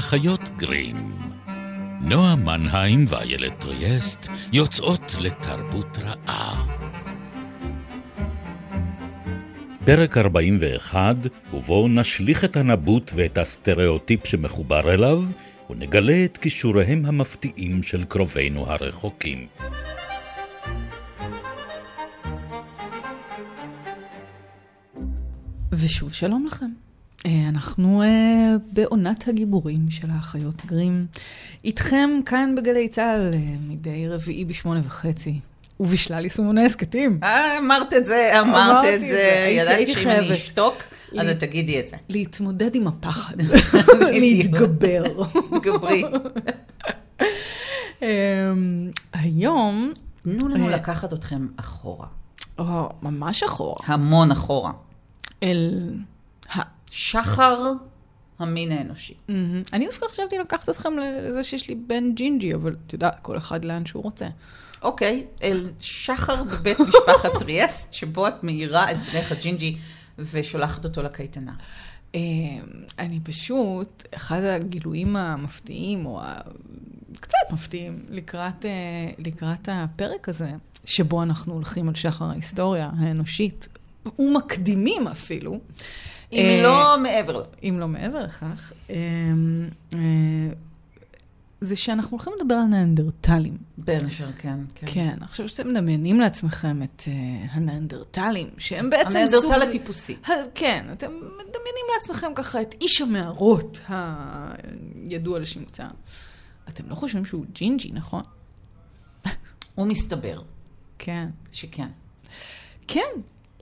האחיות גרים. נועה מנהיים ואיילת טריאסט יוצאות לתרבות רעה. פרק 41, ובו נשליך את הנבוט ואת הסטריאוטיפ שמחובר אליו, ונגלה את כישוריהם המפתיעים של קרובינו הרחוקים. ושוב שלום לכם. אה, אנחנו uh, בעונת הגיבורים של האחיות גרים. איתכם כאן בגלי צה"ל uh, מדי רביעי בשמונה וחצי. ובשלל יישומוני הסכתים. אמרת את זה, אמרת את זה. ידעתי שאם אני אשתוק, אז תגידי את זה. להתמודד עם הפחד. להתגבר. תתגברי. אמ, היום... תנו לנו לקחת אתכם אחורה. ממש אחורה. המון אחורה. אל שחר המין האנושי. אני דווקא חשבתי לקחת אתכם לזה שיש לי בן ג'ינג'י, אבל את יודעת, כל אחד לאן שהוא רוצה. אוקיי, אל שחר בבית משפחת טריאסט, שבו את מאירה את בנך הג'ינג'י ושולחת אותו לקייטנה. אני פשוט, אחד הגילויים המפתיעים, או קצת מפתיעים, לקראת, לקראת הפרק הזה, שבו אנחנו הולכים על שחר ההיסטוריה האנושית, ומקדימים אפילו. אם לא מעבר. אם לא מעבר לכך. זה שאנחנו הולכים לדבר על נאנדרטלים. בין השאר, כן. כן, כן עכשיו שאתם מדמיינים לעצמכם את uh, הנאנדרטלים, שהם בעצם הנאנדרטל סוג... הנאנדרטל הטיפוסי. כן, אתם מדמיינים לעצמכם ככה את איש המערות הידוע לשמצה. אתם לא חושבים שהוא ג'ינג'י, נכון? הוא מסתבר. כן. שכן. כן,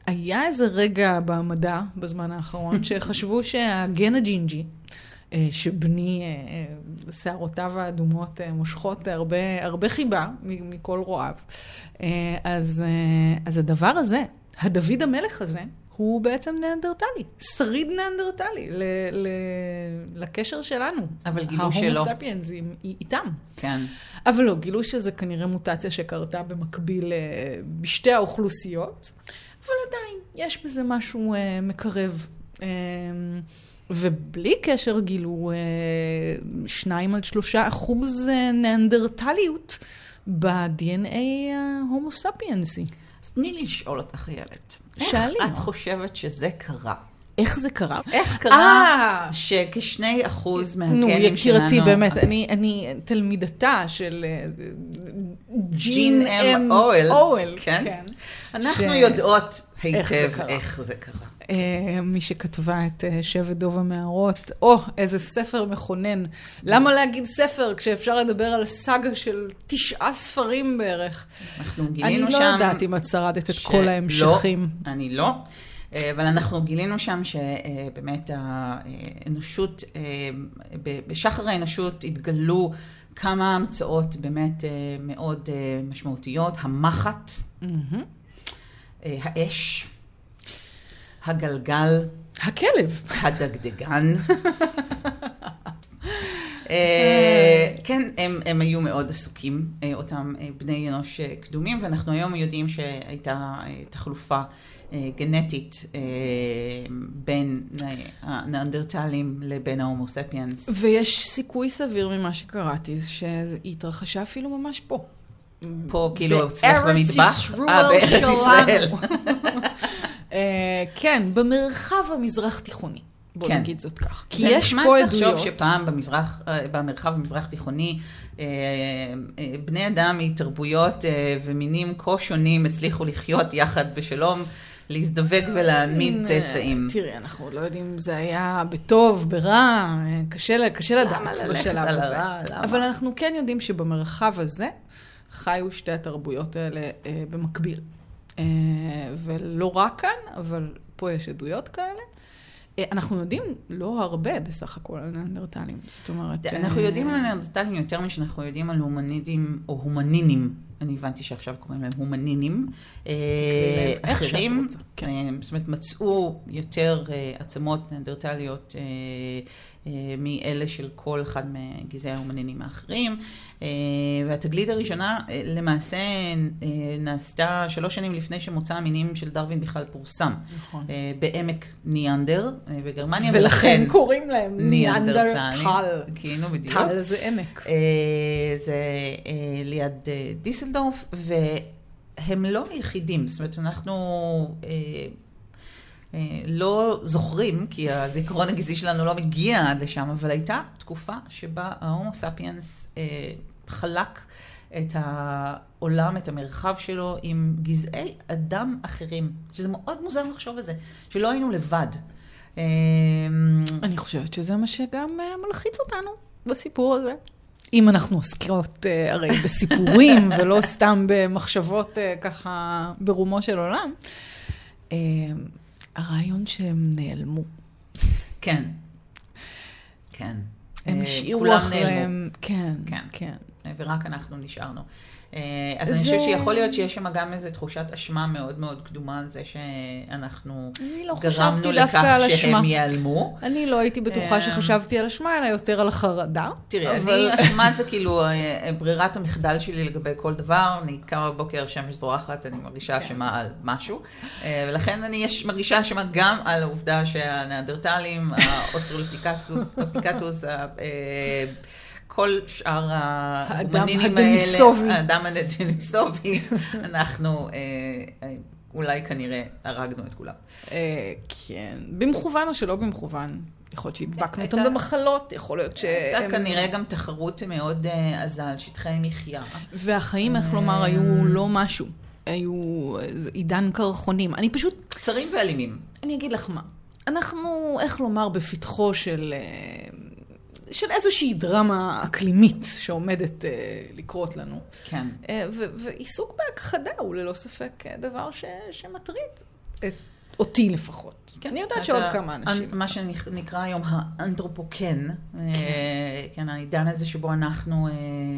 היה איזה רגע במדע בזמן האחרון שחשבו שהגן הג'ינג'י, אה, שבני אה, שערותיו האדומות אה, מושכות הרבה, הרבה חיבה מכל רועיו. אז, אז הדבר הזה, הדוד המלך הזה, הוא בעצם ניאנדרטלי, שריד ניאנדרטלי ל, ל, לקשר שלנו. אבל גילו שלא. ההומו ספיאנזים איתם. כן. אבל לא, גילו שזה כנראה מוטציה שקרתה במקביל בשתי האוכלוסיות. אבל עדיין, יש בזה משהו uh, מקרב. Uh, ובלי קשר גילו uh, שניים עד שלושה אחוז uh, ניאנדרטליות ב-DNA ההומו ספיינסי. אז תני לי לשאול אותך, איילת. שאלי. איך את חושבת שזה קרה? איך זה קרה? איך קרה שכשני אחוז מהגנים שלנו... נו, יקירתי, באמת, אני, אני תלמידתה של ג'ין אם אוהל. כן? כן. אנחנו יודעות היטב איך זה קרה. מי שכתבה את שבט דוב המערות, או, איזה ספר מכונן. למה להגיד ספר כשאפשר לדבר על סאגה של תשעה ספרים בערך? אנחנו גילינו שם... אני לא יודעת אם את שרדת את כל ההמשכים. לא, אני לא. אבל אנחנו גילינו שם שבאמת האנושות, בשחר האנושות התגלו כמה המצאות באמת מאוד משמעותיות. המחט, האש, הגלגל, הכלב, הדגדגן. כן, הם, הם היו מאוד עסוקים, אותם בני אנוש קדומים, ואנחנו היום יודעים שהייתה תחלופה גנטית בין הנאנדרטלים לבין ההומו ספיאנס. ויש סיכוי סביר ממה שקראתי, שהיא התרחשה אפילו ממש פה. פה כאילו אצלך במטבח? אה, בארץ ישראל. כן, במרחב המזרח תיכוני. בוא כן. נגיד זאת כך. כי יש פה עדויות. זה נחמד לחשוב שפעם במזרח, במרחב המזרח תיכוני, בני אדם מתרבויות ומינים כה שונים הצליחו לחיות יחד בשלום. להזדווג ולהעמיד צאצאים. תראי, אנחנו עוד לא יודעים אם זה היה בטוב, ברע, קשה, קשה לדעת בשלב הזה. למה? אבל אנחנו כן יודעים שבמרחב הזה חיו שתי התרבויות האלה אה, במקביל. אה, ולא רק כאן, אבל פה יש עדויות כאלה. אה, אנחנו יודעים לא הרבה בסך הכל על נאנדרטלים, זאת אומרת... אנחנו יודעים על נאנדרטלים יותר משאנחנו יודעים על הומנידים או הומנינים. אני הבנתי שעכשיו קוראים להם הומנינים. אה, אחרים, כן. אה, זאת אומרת, מצאו יותר אה, עצמות נאנדרטליות מאלה של כל אחד מגזעי ההומנינים האחרים. והתגלית הראשונה למעשה נעשתה שלוש שנים לפני שמוצא המינים של דרווין בכלל פורסם. נכון. בעמק ניאנדר בגרמניה. ולכן קוראים להם ניאנדרטלים. ניאנדרטל. כאילו, בדיוק. טל זה עמק. זה ליד אה, דיסלדורף, והם לא היחידים. זאת אומרת, אנחנו אה, אה, לא זוכרים, כי הזיכרון הגזעי שלנו לא מגיע עד לשם, אבל הייתה תקופה שבה ההומו ספיאנס אה, חלק את העולם, את המרחב שלו, עם גזעי אדם אחרים. שזה מאוד מוזר לחשוב על זה, שלא היינו לבד. אה, אני חושבת שזה מה שגם אה, מלחיץ אותנו בסיפור הזה. אם אנחנו עוסקות אה, הרי בסיפורים ולא סתם במחשבות אה, ככה ברומו של עולם, אה, הרעיון שהם נעלמו. כן. כן. הם השאירו כולם אחריהם, כן, כן. כן. ורק אנחנו נשארנו. אה, אז זה- אני חושבת שיכול להיות שיש שם גם איזו תחושת אשמה מאוד מאוד קדומה על זה שאנחנו לא גרמנו לכך. שהם ייעלמו. אני לא הייתי בטוחה אה, שחשבתי על אשמה, אלא יותר על החרדה. תראי, אבל- אני, אשמה זה כאילו אה, ברירת המחדל שלי לגבי כל דבר. אני קמה בבוקר, שמש זורחת, אני מרגישה כן. אשמה על משהו. ולכן אני יש- מרגישה אשמה גם על העובדה שהניאנדרטלים, האוסטרלופיתקוס, ה- אה, כל שאר הדניסובי. האלה, האדם הדניסובי, אנחנו אה, אה, אולי כנראה הרגנו את כולם. אה, כן, במכוון או שלא במכוון. יכול להיות שהדבקנו אותם במחלות, יכול להיות שהם... הייתה כנראה גם תחרות מאוד עזה על שטחי מחיה. והחיים, איך לומר, היו לא משהו. היו עידן קרחונים. אני פשוט, קצרים ואלימים. אני אגיד לך מה, אנחנו, איך לומר, בפתחו של, של איזושהי דרמה אקלימית שעומדת אה, לקרות לנו. כן. אה, ועיסוק בהכחדה הוא ללא ספק אה, דבר ש- שמטריד את אותי לפחות. כן, אני יודעת שעוד כמה אנשים. מה שנקרא היום האנתרופוקן, אה, כן, העידן הזה שבו אנחנו אה,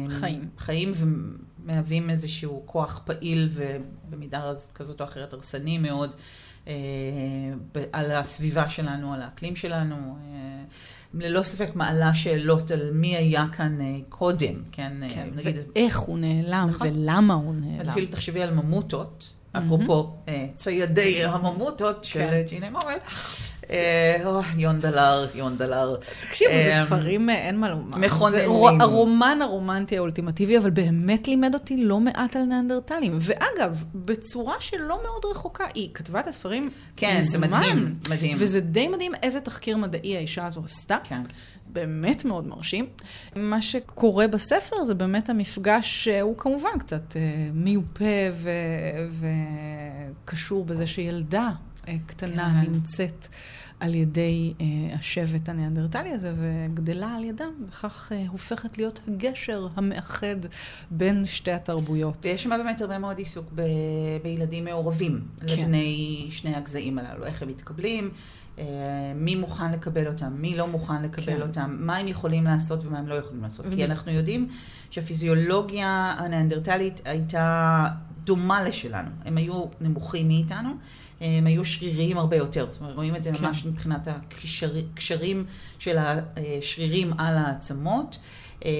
חיים. חיים ומהווים איזשהו כוח פעיל ובמידה כזאת או אחרת הרסני מאוד אה, על הסביבה שלנו, על האקלים שלנו. אה, ללא ספק מעלה שאלות על מי היה כאן אה, קודם, כן? אה, כן, נגיד, ואיך הוא נעלם, נכון. ולמה הוא נעלם. אפילו תחשבי על ממוטות, אפרופו אה, ציידי הממוטות של כן. ג'יני מורל. אה, או, יונדלר, יונדלר. תקשיבו, זה אה, ספרים, אה, אין מה לומר. מכוננים. זה הרומן הרומנטי האולטימטיבי, אבל באמת לימד אותי לא מעט על ניאנדרטלים. ואגב, בצורה שלא מאוד רחוקה, היא כתבה את הספרים כן, זה מזמן. מדהים, מדהים. וזה די מדהים איזה תחקיר מדעי האישה הזו עשתה. כן. באמת מאוד מרשים. מה שקורה בספר זה באמת המפגש שהוא כמובן קצת אה, מיופה וקשור בזה שילדה אה, קטנה כן. נמצאת על ידי אה, השבט הניאנדרטלי הזה וגדלה על ידם, וכך אה, הופכת להיות הגשר המאחד בין שתי התרבויות. ויש שם באמת הרבה מאוד עיסוק ב- בילדים מעורבים, כן. לבני שני הגזעים הללו, איך הם מתקבלים, אה, מי מוכן לקבל אותם, מי לא מוכן לקבל כן. אותם, מה הם יכולים לעשות ומה הם לא יכולים לעשות. כי. אנחנו יודעים שהפיזיולוגיה הניאנדרטלית הייתה דומה לשלנו. הם היו נמוכים מאיתנו, הם היו שריריים הרבה יותר. זאת אומרת, רואים את זה כן. ממש מבחינת הקשרים של השרירים על העצמות. אה,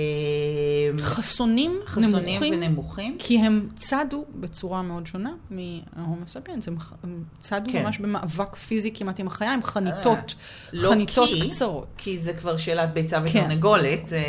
חסונים, חסונים נמוכים, ונמוכים. כי הם צדו בצורה מאוד שונה מההומו ספיאנס, הם, הם צדו כן. ממש במאבק פיזי כמעט עם החיה, עם חניתות, לא חניתות כי- קצרות. כי זה כבר שאלת ביצה כן. ותרנגולת. אה,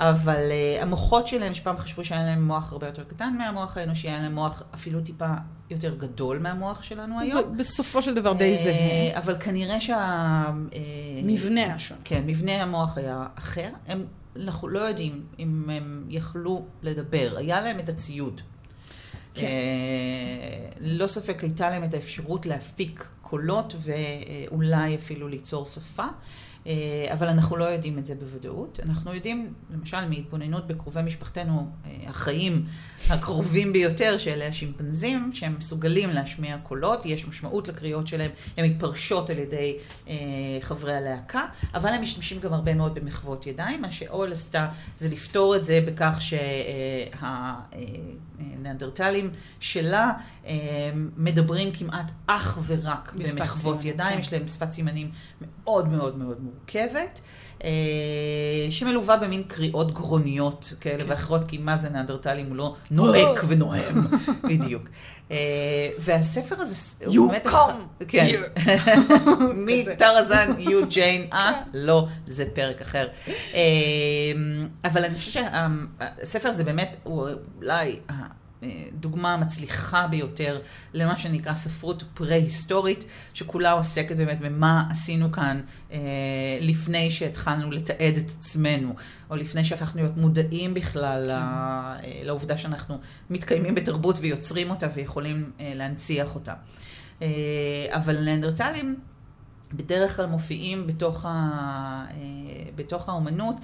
אבל אה, המוחות שלהם, שפעם חשבו שהיה להם מוח הרבה יותר קטן מהמוח האנושי, היה להם מוח אפילו טיפה יותר גדול מהמוח שלנו היום. בסופו של דבר די אה, זהה. אבל כנראה שה... אה, מבנה השונה. כן, מבנה המוח היה אחר. הם, אנחנו לא יודעים אם הם יכלו לדבר. היה להם את הציוד. כן. לא ספק הייתה להם את האפשרות להפיק קולות ואולי אפילו ליצור שפה. אה, אבל אנחנו לא יודעים את זה בוודאות. אנחנו יודעים, למשל, מהתבוננות בקרובי משפחתנו אה, החיים הקרובים ביותר, שאלה השימפנזים, שהם מסוגלים להשמיע קולות, יש משמעות לקריאות שלהם, הן מתפרשות על ידי אה, חברי הלהקה, אבל הם משתמשים גם הרבה מאוד במחוות ידיים. מה שאול עשתה זה לפתור את זה בכך שהניאנדרטלים שלה מדברים כמעט אך ורק במחוות ידיים, כן. יש להם שפת סימנים מאוד מאוד מאוד מורכבת, אה, שמלווה במין קריאות גרוניות כאלה כן. ואחרות, כי מה זה ניאנדרטלי אם הוא לא נואק ונואם, בדיוק. אה, והספר הזה, הוא באמת... You come כן. מטרזן, יו ג'יין, אה, כן. לא, זה פרק אחר. אה, אבל אני חושבת שהספר הזה באמת, הוא אולי... דוגמה מצליחה ביותר למה שנקרא ספרות פרה-היסטורית, שכולה עוסקת באמת במה עשינו כאן אה, לפני שהתחלנו לתעד את עצמנו, או לפני שהפכנו להיות מודעים בכלל כן. אה, לעובדה שאנחנו מתקיימים בתרבות ויוצרים אותה ויכולים אה, להנציח אותה. אה, אבל ננדרטלים בדרך כלל מופיעים בתוך, ה, אה, בתוך האומנות,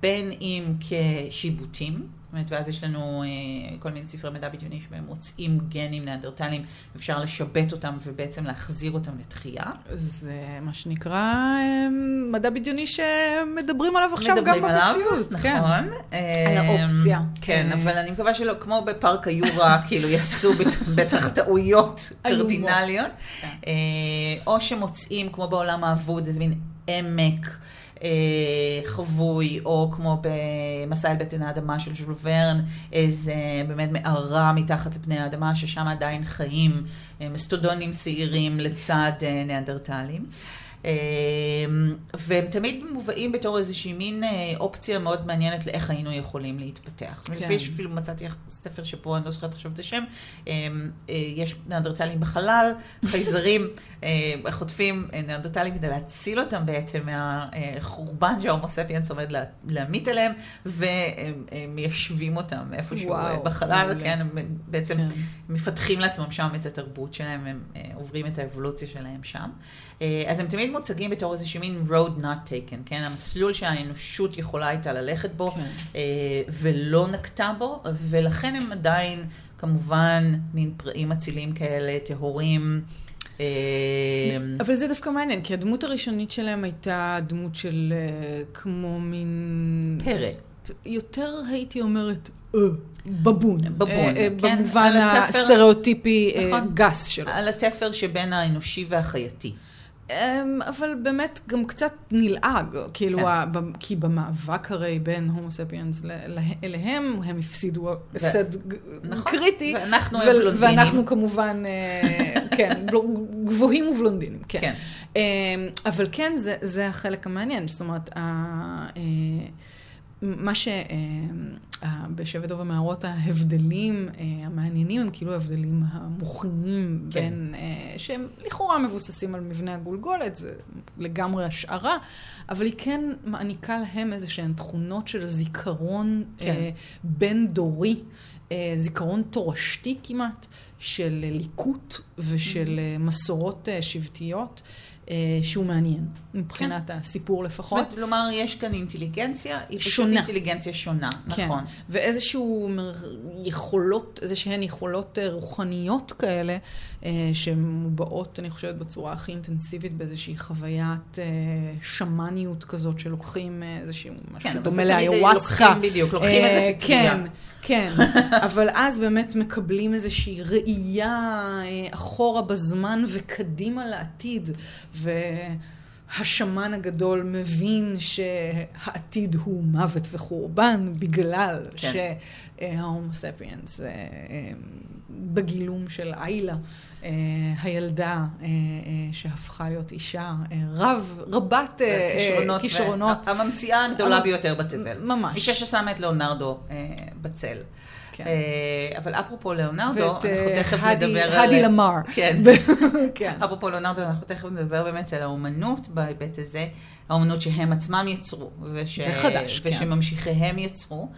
בין אם כשיבוטים, זאת אומרת, ואז יש לנו אה, כל מיני ספרי מדע בדיוני שבהם מוצאים גנים ניאנדרטליים, אפשר לשבת אותם ובעצם להחזיר אותם לתחייה. זה מה שנקרא אה, מדע בדיוני שמדברים עליו עכשיו גם במציאות. נכון. כן. על האופציה. כן, אה... אבל אני מקווה שלא, כמו בפארק היורה, כאילו יעשו בטח טעויות קרדינליות. כן. אה, או שמוצאים, כמו בעולם האבוד, איזה מין עמק. אה, חבוי, או כמו במסע אל בטן האדמה של ז'ול ורן, איזה באמת מערה מתחת לפני האדמה, ששם עדיין חיים אה, מסטודונים שעירים לצד אה, ניאנדרטלים. אמ, והם תמיד מובאים בתור איזושהי מין אה, אופציה מאוד מעניינת לאיך היינו יכולים להתפתח. כן. לפי אפילו מצאתי ספר שפה, אני לא זוכרת עכשיו את השם, אמ, אה, יש ניאנדרטלים בחלל, חייזרים אה, חוטפים ניאנדרטלים כדי להציל אותם בעצם מהחורבן שההומו ספיאנס עומד להמיט עליהם, ומיישבים אותם איפשהו וואו, בחלל, כן, הם בעצם כן. מפתחים לעצמם שם את התרבות שלהם, הם עוברים את האבולוציה שלהם שם. אז הם תמיד תמיד מוצגים בתור איזושהי מין road not taken, כן? המסלול שהאנושות יכולה הייתה ללכת בו, כן. אה, ולא נקטה בו, ולכן הם עדיין, כמובן, מין פראים אצילים כאלה, טהורים. אה, אבל זה דווקא מעניין, כי הדמות הראשונית שלהם הייתה דמות של אה, כמו מין... פרא. יותר הייתי אומרת, אה, בבון. בבון, כן. במובן הסטריאוטיפי נכון. גס שלו. על התפר שבין האנושי והחייתי. אמ, אבל באמת גם קצת נלעג, כאילו, כן. ה, כי במאבק הרי בין הומו ספיאנס אליהם, הם הפסידו הפסד נכון, קריטי. ואנחנו ו- בלונדינים. ואנחנו כמובן, אה, כן, גבוהים ובלונדינים, כן. כן. אמ, אבל כן, זה, זה החלק המעניין, זאת אומרת, ה... אה, מה שבשבט דוב המערות ההבדלים אה, המעניינים הם כאילו ההבדלים המוכנים כן. בין, אה, שהם לכאורה מבוססים על מבנה הגולגולת, זה לגמרי השערה, אבל היא כן מעניקה להם איזה שהן תכונות של זיכרון כן. אה, בין-דורי. זיכרון תורשתי כמעט, של ליקוט ושל mm-hmm. מסורות שבטיות. אה, שהוא מעניין, מבחינת כן. הסיפור לפחות. זאת אומרת, כלומר, יש כאן אינטליגנציה, היא פשוט אינטליגנציה שונה, כן. נכון. ואיזשהו יכולות, איזה שהן יכולות אה, רוחניות כאלה, אה, שמובעות, אני חושבת, בצורה הכי אינטנסיבית, באיזושהי חוויית שמאניות כזאת, שלוקחים איזשהו משהו כן, דומה לאיוואסקה. לוקחים בדיוק, לוקחים איזה פטריה. כן. כן, אבל אז באמת מקבלים איזושהי ראייה אה, אחורה בזמן וקדימה לעתיד. והשמן הגדול מבין שהעתיד הוא מוות וחורבן בגלל כן. שההומו ספיאנס אה, בגילום של איילה. Uh, הילדה שהפכה להיות אישה, רב, רבת כישרונות. כישרונות. הממציאה הגדולה המ... ביותר בתבל. ממש. אישה ששמה את לאונרדו uh, בצל. כן. Uh, אבל אפרופו לאונרדו, אנחנו תכף הדי, נדבר על... הדי למר. כן. כן. אפרופו לאונרדו, אנחנו תכף נדבר באמת על האומנות בהיבט הזה, האומנות שהם עצמם יצרו. וש... זה חדש, ושממשיכיהם כן. יצרו.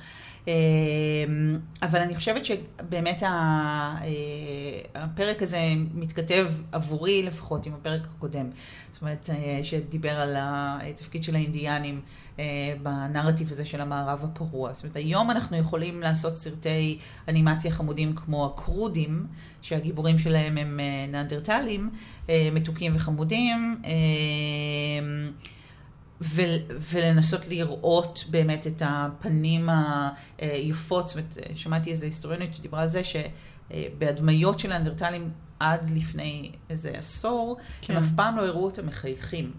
אבל אני חושבת שבאמת הפרק הזה מתכתב עבורי לפחות עם הפרק הקודם. זאת אומרת, שדיבר על התפקיד של האינדיאנים בנרטיב הזה של המערב הפרוע. זאת אומרת, היום אנחנו יכולים לעשות סרטי אנימציה חמודים כמו הקרודים, שהגיבורים שלהם הם ניאנדרטלים, מתוקים וחמודים. ולנסות לראות באמת את הפנים היפות. זאת אומרת, שמעתי איזה היסטוריונית שדיברה על זה שבהדמיות של האנדרטלים עד לפני איזה עשור, כן. הם אף פעם לא הראו אותם מחייכים.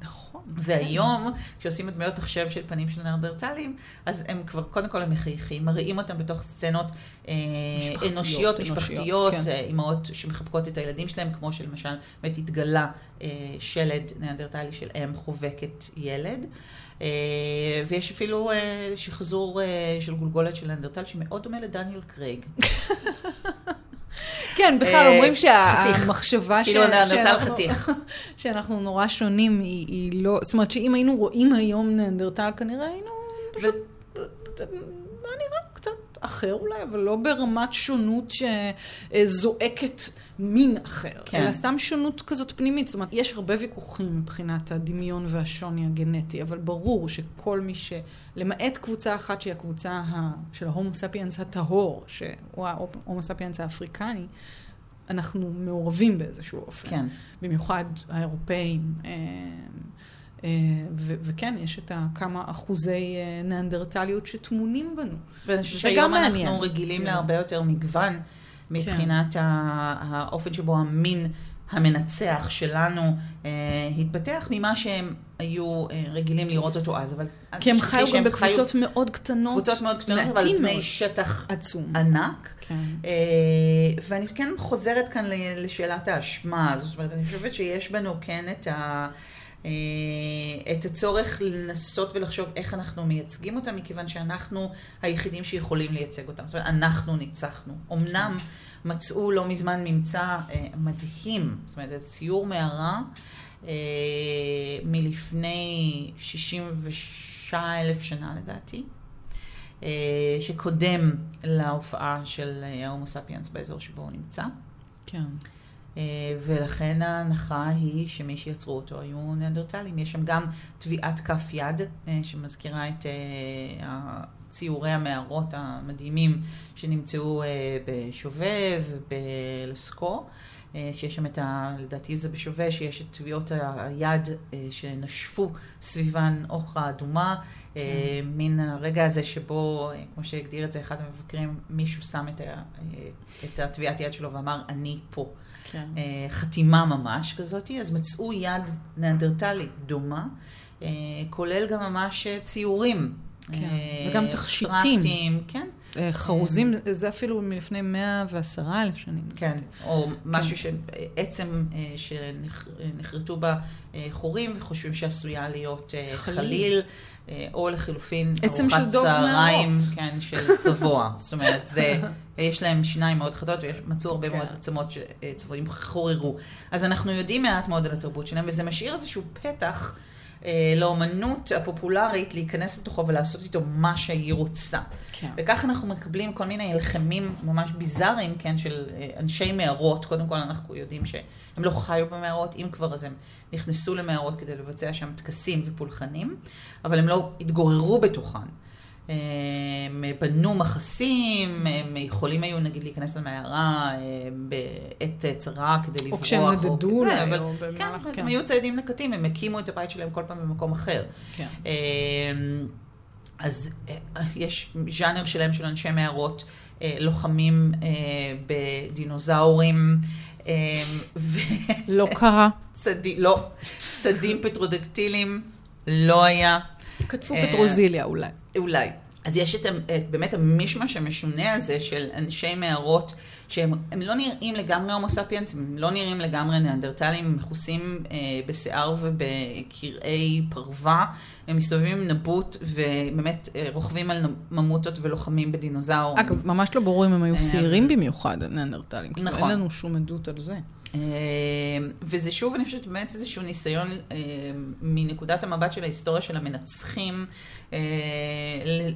נכון. והיום, כן. כשעושים הדמיות מחשב של פנים של נרדרטלים, אז הם כבר, קודם כל הם מחייכים, מראים אותם בתוך סצנות אה, משפחתיות, אנושיות, משפחתיות, כן. אה, אימהות שמחבקות את הילדים שלהם, כמו שלמשל, באמת התגלה אה, שלד נרדרטלי של אם חובקת ילד. אה, ויש אפילו אה, שחזור של גולגולת של נרדרטל שמאוד דומה לדניאל קרייג. כן, בכלל אה, אומרים שהמחשבה כאילו שאנחנו נורא שונים היא לא, זאת אומרת שאם היינו רואים היום נאנדרטל כנראה היינו פשוט, אחר אולי, אבל לא ברמת שונות שזועקת מין אחר, כן. אלא סתם שונות כזאת פנימית. זאת אומרת, יש הרבה ויכוחים מבחינת הדמיון והשוני הגנטי, אבל ברור שכל מי ש... למעט קבוצה אחת שהיא הקבוצה ה... של ההומו ספיאנס הטהור, שהוא ההומו ספיאנס האפריקני, אנחנו מעורבים באיזשהו אופן. כן. במיוחד האירופאים. אה, וכן, יש את כמה אחוזי אה, ניאנדרטליות שטמונים בנו. ואני חושבת שהיום אנחנו רגילים כן. להרבה יותר מגוון מבחינת כן. האופן שבו המין המנצח שלנו אה, התפתח ממה שהם היו אה, רגילים לראות אותו אז, אבל... כי הם חיו גם בקבוצות חיו... מאוד קטנות. קבוצות מאוד קטנות, אבל פני שטח עצום. ענק. כן. אה, ואני כן חוזרת כאן לשאלת האשמה, זאת אומרת, אני חושבת שיש בנו כן את ה... אה, את הצורך לנסות ולחשוב איך אנחנו מייצגים אותם, מכיוון שאנחנו היחידים שיכולים לייצג אותם. זאת אומרת, אנחנו ניצחנו. אמנם מצאו לא מזמן ממצא אה, מדהים, זאת אומרת, ציור מערה אה, מלפני 66 אלף שנה לדעתי. שקודם להופעה של ההומו ספיאנס באזור שבו הוא נמצא. כן. אה, ולכן ההנחה היא שמי שיצרו אותו היו ניאנדרטלים. יש שם גם טביעת כף יד אה, שמזכירה את אה, ציורי המערות המדהימים שנמצאו בשובב ובלסקו. שיש שם את ה... לדעתי זה בשווה, שיש את טביעות היד שנשפו סביבן אוכרה אדומה. כן. מין הרגע הזה שבו, כמו שהגדיר את זה אחד המבקרים, מישהו שם את, ה... את הטביעת יד שלו ואמר, אני פה. כן. אה, חתימה ממש כזאת, אז מצאו יד ניאנדרטלית דומה, אה, כולל גם ממש ציורים. כן. אה, וגם תכשיטים. כן. חרוזים, זה אפילו מלפני 110 אלף שנים. כן, או משהו כן. שעצם שנחרטו בה חורים וחושבים שעשויה להיות חליל. או לחילופין ארוחת צהריים, כן, של צבוע. זאת אומרת, זה, יש להם שיניים מאוד חדות, ומצאו הרבה מאוד כן. עצמות שצבועים חוררו. אז אנחנו יודעים מעט מאוד על התרבות שלהם, וזה משאיר איזשהו פתח. אה, לאומנות הפופולרית להיכנס לתוכו ולעשות איתו מה שהיא רוצה. כן. וכך אנחנו מקבלים כל מיני הלחמים ממש ביזאריים, כן, של אה, אנשי מערות. קודם כל אנחנו יודעים שהם לא חיו במערות, אם כבר אז הם נכנסו למערות כדי לבצע שם טקסים ופולחנים, אבל הם לא התגוררו בתוכן. הם בנו מחסים, הם יכולים היו נגיד להיכנס למערה אה, בעת צרה כדי לברוח. או כשהם נדדו אבל, או במהלך, כן. כן, הם היו ציידים לקטים, הם הקימו את הבית שלהם כל פעם במקום אחר. כן. אמ, אז אה, יש ז'אנר שלם של אנשי מערות, אה, לוחמים בדינוזאורים. אמ, לא קרה. צדי, לא. צדים פטרודקטילים, לא היה. כתבו פטרוזיליה אולי. אולי. אז יש את, את באמת המישמש המשונה הזה של אנשי מערות, שהם לא נראים לגמרי הומו ספיאנס, הם לא נראים לגמרי ניאנדרטלים, הם מכוסים אה, בשיער ובקרעי פרווה, הם מסתובבים עם נבוט ובאמת אה, רוכבים על ממוטות ולוחמים בדינוזאור. אגב, ממש לא ברור אם הם היו אה, שעירים במיוחד, הניאנדרטלים. נכון. אין לנו שום עדות על זה. אה, וזה שוב, אני חושבת, באמת איזשהו ניסיון אה, מנקודת המבט של ההיסטוריה של המנצחים, אה,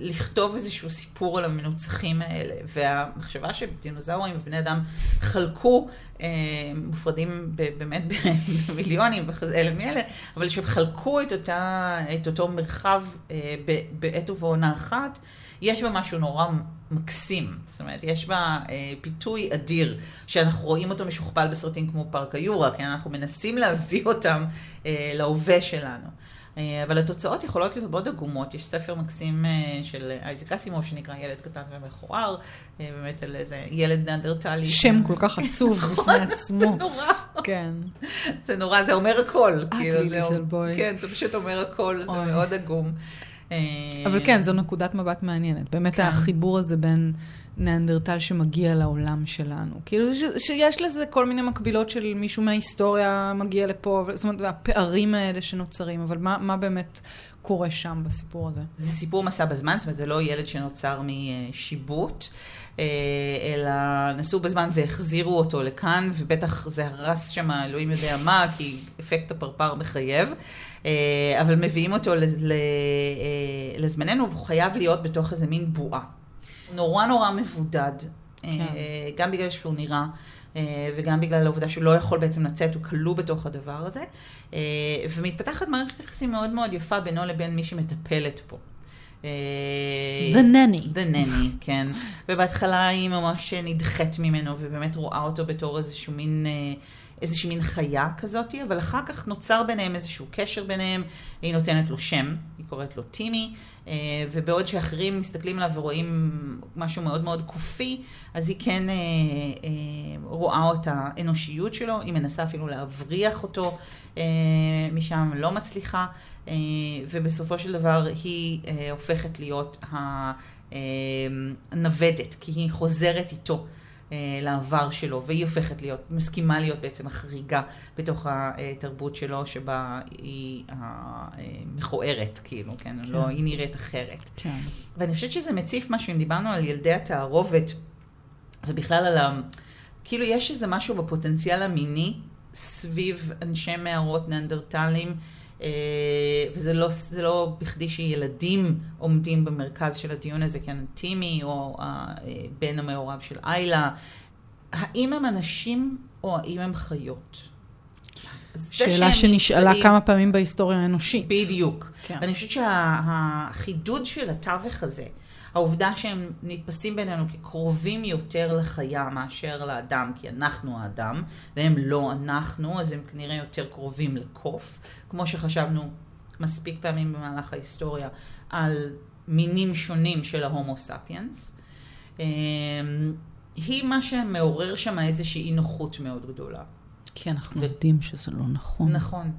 לכתוב איזשהו סיפור על המנוצחים האלה. והמחשבה שדינוזאורים ובני אדם חלקו, מופרדים באמת במיליונים, אלה מאלה, אבל שהם חלקו את, אותה, את אותו מרחב בעת ובעונה אחת, יש בה משהו נורא מקסים. זאת אומרת, יש בה אה, פיתוי אדיר, שאנחנו רואים אותו משוכפל בסרטים כמו פארק היורה, כי אנחנו מנסים להביא אותם אה, להווה שלנו. אה, אבל התוצאות יכולות להיות מאוד עגומות. יש ספר מקסים אה, של אייזק אסימוב שנקרא ילד קטן ומכוער, אה, באמת על איזה ילד נאנדרטלי. שם כל כך עצוב בפני עצמו. זה נורא. כן. זה נורא, זה אומר הכל. כאילו, זה. כן, זה פשוט אומר הכל, זה מאוד עגום. אבל כן, זו נקודת מבט מעניינת. באמת כן. החיבור הזה בין ניאנדרטל שמגיע לעולם שלנו. כאילו, ש, שיש לזה כל מיני מקבילות של מישהו מההיסטוריה מגיע לפה, זאת אומרת, הפערים האלה שנוצרים, אבל מה, מה באמת קורה שם בסיפור הזה? זה סיפור מסע בזמן, זאת אומרת, זה לא ילד שנוצר משיבוט. אה, אלא נסעו בזמן והחזירו אותו לכאן, ובטח זה הרס שם אלוהים יודע מה, כי אפקט הפרפר מחייב. אה, אבל מביאים אותו אה, לזמננו, והוא חייב להיות בתוך איזה מין בועה. נורא נורא מבודד, כן. גם בגלל שהוא נראה. וגם בגלל העובדה שהוא לא יכול בעצם לצאת, הוא כלוא בתוך הדבר הזה. ומתפתחת מערכת יחסים מאוד מאוד יפה בינו לבין מי שמטפלת פה. The nanny. The nanny, כן. ובהתחלה היא ממש נדחית ממנו, ובאמת רואה אותו בתור איזשהו מין... איזושהי מין חיה כזאת, אבל אחר כך נוצר ביניהם איזשהו קשר ביניהם, היא נותנת לו שם, היא קוראת לו טימי, אה, ובעוד שאחרים מסתכלים עליו ורואים משהו מאוד מאוד קופי, אז היא כן אה, אה, רואה את האנושיות שלו, היא מנסה אפילו להבריח אותו משם, לא מצליחה, ובסופו של דבר היא הופכת להיות הנוודת, כי היא חוזרת איתו. אה, לעבר שלו, והיא הופכת להיות, מסכימה להיות בעצם החריגה בתוך התרבות שלו, שבה היא מכוערת, כאילו, כן? כן. לא, היא נראית אחרת. כן. ואני חושבת שזה מציף משהו, אם דיברנו על ילדי התערובת, ובכלל על ה... כאילו, יש איזה משהו בפוטנציאל המיני סביב אנשי מערות ניאנדרטלים. אה, וזה לא, לא בכדי שילדים עומדים במרכז של הדיון הזה, כן, טימי או הבן המעורב של איילה, האם הם אנשים או האם הם חיות? שאלה שנשאלה נמצאים... כמה פעמים בהיסטוריה האנושית. בדיוק. כן. ואני חושבת שהחידוד שה, של התווך הזה, העובדה שהם נתפסים בינינו כקרובים יותר לחיה מאשר לאדם, כי אנחנו האדם, והם לא אנחנו, אז הם כנראה יותר קרובים לקוף, כמו שחשבנו מספיק פעמים במהלך ההיסטוריה על מינים שונים של ההומו ספיאנס. אמ, היא מה שמעורר שם איזושהי אי נוחות מאוד גדולה. כי אנחנו ו... יודעים שזה לא נכון. נכון.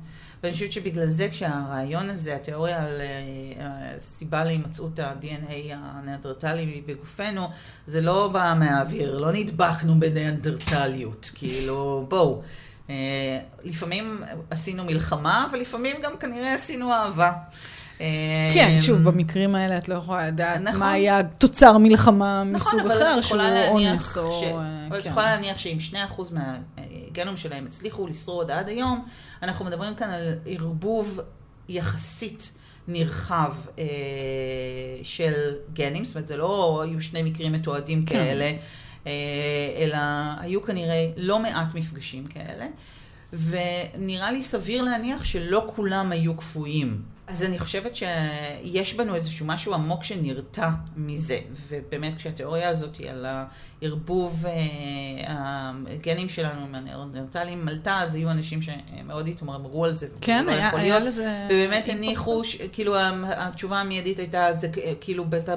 ואני חושבת שבגלל זה כשהרעיון הזה, התיאוריה על אה, הסיבה להימצאות ה-DNA הנאנדרטלי בגופנו, זה לא בא מהאוויר, לא נדבקנו בנאנדרטליות, כאילו, בואו. אה, לפעמים עשינו מלחמה, ולפעמים גם כנראה עשינו אהבה. כן, שוב, במקרים האלה את לא יכולה לדעת נכון. מה היה תוצר מלחמה נכון, מסוג אחר, שהוא אונס או... ש... אבל את כן. יכולה להניח שאם 2% מהגנום שלהם הצליחו לשרוד עד היום, אנחנו מדברים כאן על ערבוב יחסית נרחב אה, של גנים, זאת אומרת, זה לא היו שני מקרים מתועדים כן. כאלה, אה, אלא היו כנראה לא מעט מפגשים כאלה. ונראה לי סביר להניח שלא כולם היו קפואים. אז אני חושבת שיש בנו איזשהו משהו עמוק שנרתע מזה, ובאמת כשהתיאוריה הזאת היא על הערבוב אה, הגנים שלנו עם הנרטלים מלטה, אז היו אנשים שמאוד התמרמרו על זה. כן, לא היה, היה לזה... ובאמת הניחו, כאילו התשובה המיידית הייתה, זה כאילו בית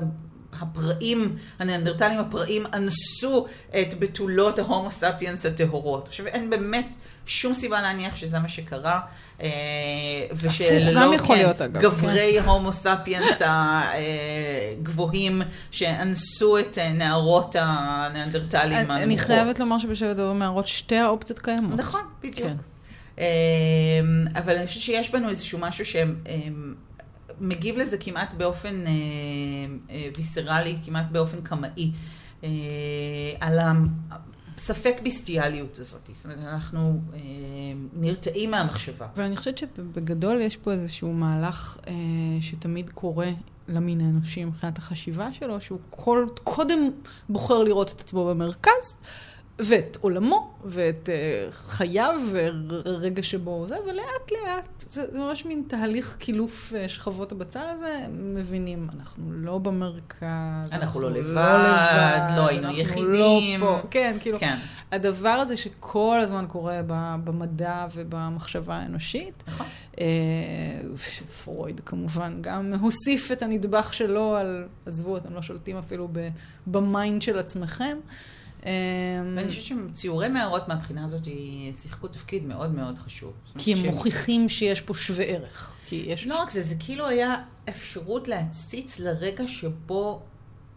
הפראים, הניאנדרטלים הפראים, אנסו את בתולות ההומו ספיאנס הטהורות. עכשיו, אין באמת שום סיבה להניח שזה מה שקרה. אה, ושלא, כן, להיות, אגב. גברי כן. הומו ספיאנס הגבוהים, שאנסו את נערות הניאנדרטלים הנמוכות. אני חייבת לומר שבשבט דברים נערות שתי האופציות קיימות. נכון, בדיוק. כן. אה, אבל אני חושבת שיש בנו איזשהו משהו שהם... מגיב לזה כמעט באופן אה, אה, ויסרלי, כמעט באופן קמאי. אה, על. הספק ביסטיאליות הזאת. זאת אומרת, אנחנו אה, נרתעים מהמחשבה. ואני חושבת שבגדול יש פה איזשהו מהלך אה, שתמיד קורה למין האנושי מבחינת החשיבה שלו, שהוא כל, קודם בוחר לראות את עצמו במרכז. ואת עולמו, ואת uh, חייו, ורגע שבו זה, ולאט לאט, זה, זה ממש מין תהליך קילוף uh, שכבות הבצל הזה, מבינים, אנחנו לא במרכז, אנחנו, אנחנו לא, לבד, לא לבד, לא היינו יחידים. לא פה, כן, כאילו, כן. הדבר הזה שכל הזמן קורה במדע ובמחשבה האנושית, נכון. Uh, פרויד כמובן גם הוסיף את הנדבך שלו על, עזבו, אתם לא שולטים אפילו ב mind של עצמכם. אמ, ואני חושבת שציורי מערות מהבחינה הזאת שיחקו תפקיד מאוד מאוד חשוב. כי הם מוכיחים שיש פה שווה ערך. לא רק זה, זה כאילו היה אפשרות להציץ לרגע שבו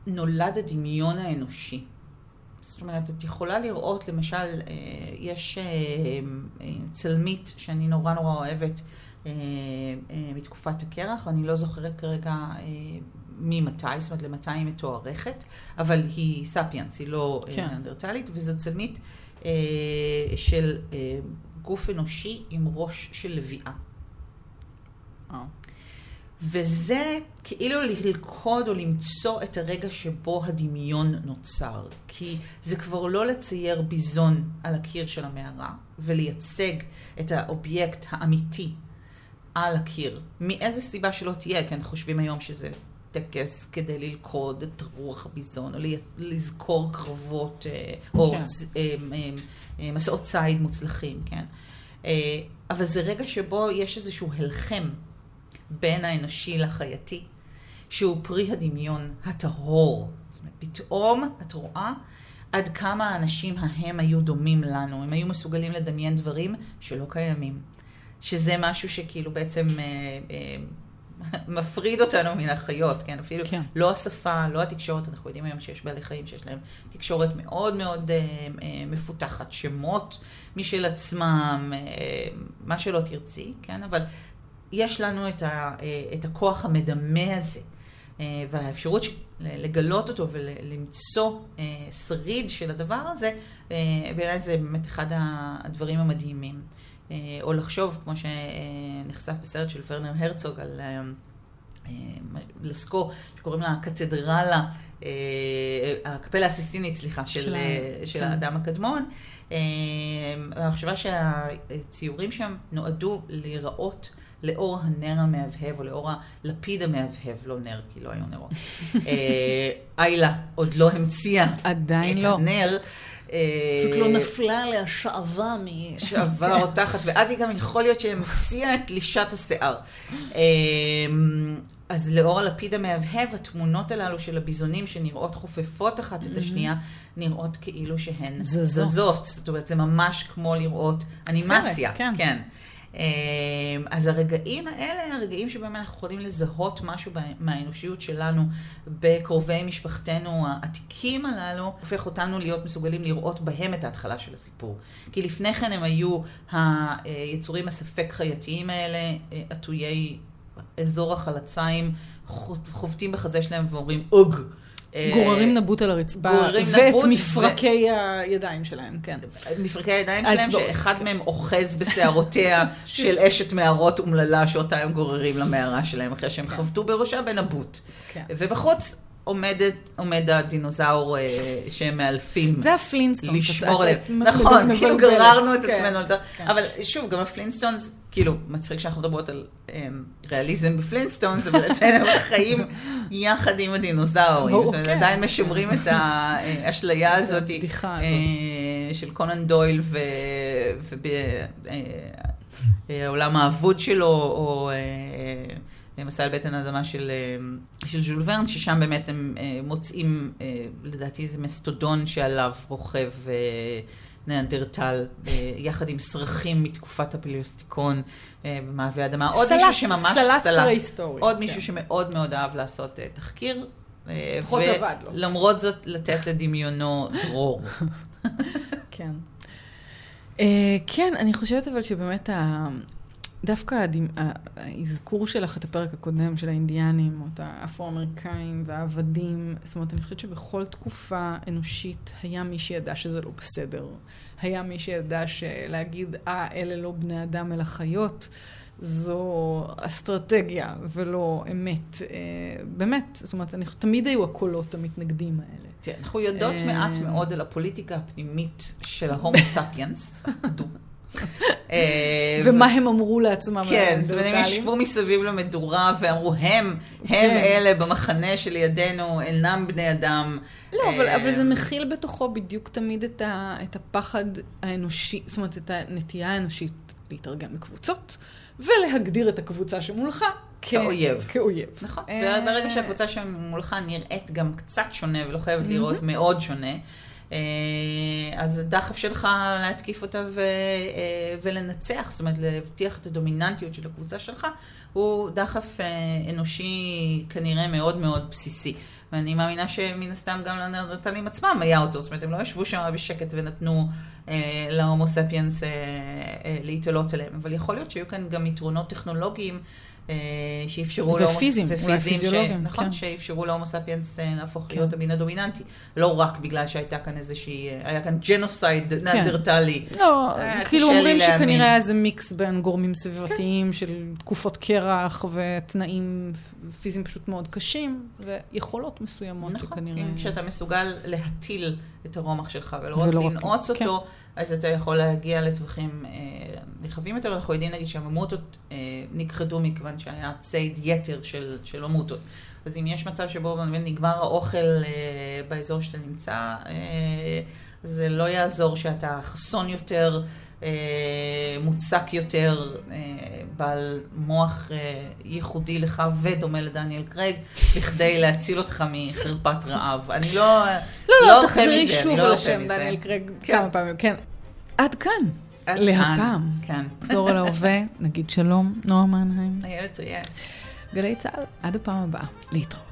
נולד הדמיון האנושי. זאת אומרת, את יכולה לראות, למשל, אה, יש אה, אה, צלמית שאני נורא נורא אוהבת מתקופת הקרח, ואני לא זוכרת כרגע ממתי, זאת אומרת למתי היא מתוארכת, אבל היא ספיאנס, היא לא אה, כן. נאנדרטלית, וזו צלמית אה, של אה, גוף אנושי עם ראש של לביאה. אה. וזה כאילו ללכוד או למצוא את הרגע שבו הדמיון נוצר. כי זה כבר לא לצייר ביזון על הקיר של המערה, ולייצג את האובייקט האמיתי על הקיר. מאיזה סיבה שלא תהיה, כי אנחנו חושבים היום שזה טקס כדי ללכוד את רוח הביזון, או לזכור קרבות, אה, או כן. אה, מסעות ציד מוצלחים, כן? אה, אבל זה רגע שבו יש איזשהו הלחם בין האנושי לחייתי, שהוא פרי הדמיון הטהור. זאת אומרת, פתאום את רואה עד כמה האנשים ההם היו דומים לנו, הם היו מסוגלים לדמיין דברים שלא קיימים. שזה משהו שכאילו בעצם... אה, אה, מפריד אותנו מן החיות, כן? אפילו כן. לא השפה, לא התקשורת, אנחנו יודעים היום שיש בעלי חיים שיש להם תקשורת מאוד מאוד אה, אה, מפותחת, שמות משל עצמם, אה, מה שלא תרצי, כן? אבל יש לנו את, ה, אה, את הכוח המדמה הזה, אה, והאפשרות ש... לגלות אותו ולמצוא אה, שריד של הדבר הזה, אה, בעיניי זה באמת אחד הדברים המדהימים. אה, או לחשוב, כמו שנחשף בסרט של ורנר הרצוג על אה, אה, לסקו, שקוראים לה קתדרלה, הקפלה הסיסטינית, סליחה, של, של, של כן. האדם הקדמון. המחשבה שהציורים שם נועדו להיראות לאור הנר המהבהב, או לאור הלפיד המהבהב, לא נר, כי לא היו נרות. איילה עוד לא המציאה את לא. הנר. פשוט לא נפלה עליה שעווה מ... שעווה רותחת, ואז היא גם יכול להיות שהמציאה את לישת השיער. אמ, אז לאור הלפיד המהבהב, התמונות הללו של הביזונים שנראות חופפות אחת את השנייה, נראות כאילו שהן זזות. זאת אומרת, זה ממש כמו לראות אנימציה. סרט, כן. כן. אמ, אז הרגעים האלה, הרגעים שבהם אנחנו יכולים לזהות משהו מהאנושיות שלנו בקרובי משפחתנו העתיקים הללו, הופך אותנו להיות מסוגלים לראות בהם את ההתחלה של הסיפור. כי לפני כן הם היו היצורים הספק חייתיים האלה, עטויי אזור החלציים, חובטים בחזה שלהם ואומרים אוג. אה, גוררים נבוט על הרצפה, ואת מפרקי הידיים שלהם, כן. מפרקי הידיים שלהם, שאחד מהם אוחז בשערותיה של אשת מערות אומללה שאותה הם גוררים למערה שלהם, אחרי שהם כן. חבטו בראשה בנבוט. כן. ובחוץ עומדת, עומד הדינוזאור אה, שהם מאלפים. זה ה Flintstones. לשמור עליהם. נכון, כאילו גררנו את כן, עצמנו. אבל שוב, גם ה Flintstones כאילו, מצחיק שאנחנו מדברות על um, ריאליזם ב Flintstones, אבל אצלנו חיים יחד עם הדינוזאורים. זאת אומרת, כן. עדיין משמרים את האשליה הזאת uh, של קונן דויל ובעולם uh, האבוד שלו, או... מסע על בטן האדמה של, של ז'ול ורן, ששם באמת הם מוצאים, לדעתי איזה מסטודון שעליו רוכב ניאנדרטל, אה, יחד עם סרחים מתקופת הפליוסטיקון אה, במעבה אדמה. עוד מישהו שממש... סלט פרה-היסטורי. עוד מישהו כן. שמאוד מאוד אהב לעשות אה, תחקיר. פחות עבד לו. ולמרות זאת, לתת לדמיונו דרור. כן. כן, אני חושבת אבל שבאמת דווקא. האזכור שלך את הפרק הקודם של האינדיאנים, או את האפרו-אמריקאים והעבדים, זאת אומרת, אני חושבת שבכל תקופה אנושית היה מי שידע שזה לא בסדר. היה מי שידע שלהגיד, אה, אלה לא בני אדם אלא חיות, זו אסטרטגיה ולא אמת. אה, באמת, זאת אומרת, אני, תמיד היו הקולות המתנגדים האלה. תראה, אנחנו יודעות מעט מאוד על הפוליטיקה הפנימית של ההומו ספיאנס. אה, ומה הם אמרו לעצמם. כן, זאת אומרת, הם ישבו מסביב למדורה ואמרו, הם, הם כן. אלה במחנה שלידינו, אינם בני אדם. לא, אבל זה מכיל בתוכו בדיוק תמיד את הפחד האנושי, זאת אומרת, את הנטייה האנושית להתארגן בקבוצות, ולהגדיר את הקבוצה שמולך כאויב. כאויב. נכון. וברגע שהקבוצה שמולך נראית גם קצת שונה ולא חייבת לראות מאוד שונה, אה, אז הדחף שלך להתקיף אותה ו, אה, ולנצח, זאת אומרת להבטיח את הדומיננטיות של הקבוצה שלך, הוא דחף אה, אנושי כנראה מאוד מאוד בסיסי. ואני מאמינה שמן הסתם גם לנרטלים עצמם היה אותו, זאת אומרת הם לא ישבו שם בשקט ונתנו אה, להומו ספיאנס אה, אה, להתעלות עליהם, אבל יכול להיות שהיו כאן גם יתרונות טכנולוגיים אה, שאפשרו להומו... ופיזיים, אולי פיזיולוגיים, נכון, כן. שאפשרו להומו ספיאנס אה, להפוך כן. להיות המין הדומיננטי. לא רק בגלל שהייתה כאן איזושהי, אה, היה כאן ג'נוסייד כן. נדרטלי. לא, כאילו אומרים שכנראה היה איזה מיקס בין גורמים סביבתיים כן. של תקופות קרח ותנאים פיזיים פשוט מאוד קשים, ויכולות מסוימות נכון, שכנראה... נכון, כשאתה מסוגל להטיל את הרומח שלך ולא רק לנעוץ אותו, כן. אז אתה יכול להגיע לטווחים רחבים יותר. אנחנו יודעים נגיד שהממוטות נכחדו מכיוון שהיה ציד יתר של, של עמותות. אז אם יש מצב שבו באמת נגמר האוכל אה, באזור שאתה נמצא, אה, זה לא יעזור שאתה חסון יותר, אה, מוצק יותר, אה, בעל מוח אה, ייחודי לך ודומה לדניאל קרייג, בכדי להציל אותך מחרפת רעב. אני לא... לא, לא, לא תחזרי שוב לא על השם דניאל קרייג כן. כמה פעמים, כן. עד כאן. להפעם. כן. נחזור על ההווה, נגיד שלום, נועה מנהיים. איילת ריאס. גלי צה"ל, עד הפעם הבאה. להתראות.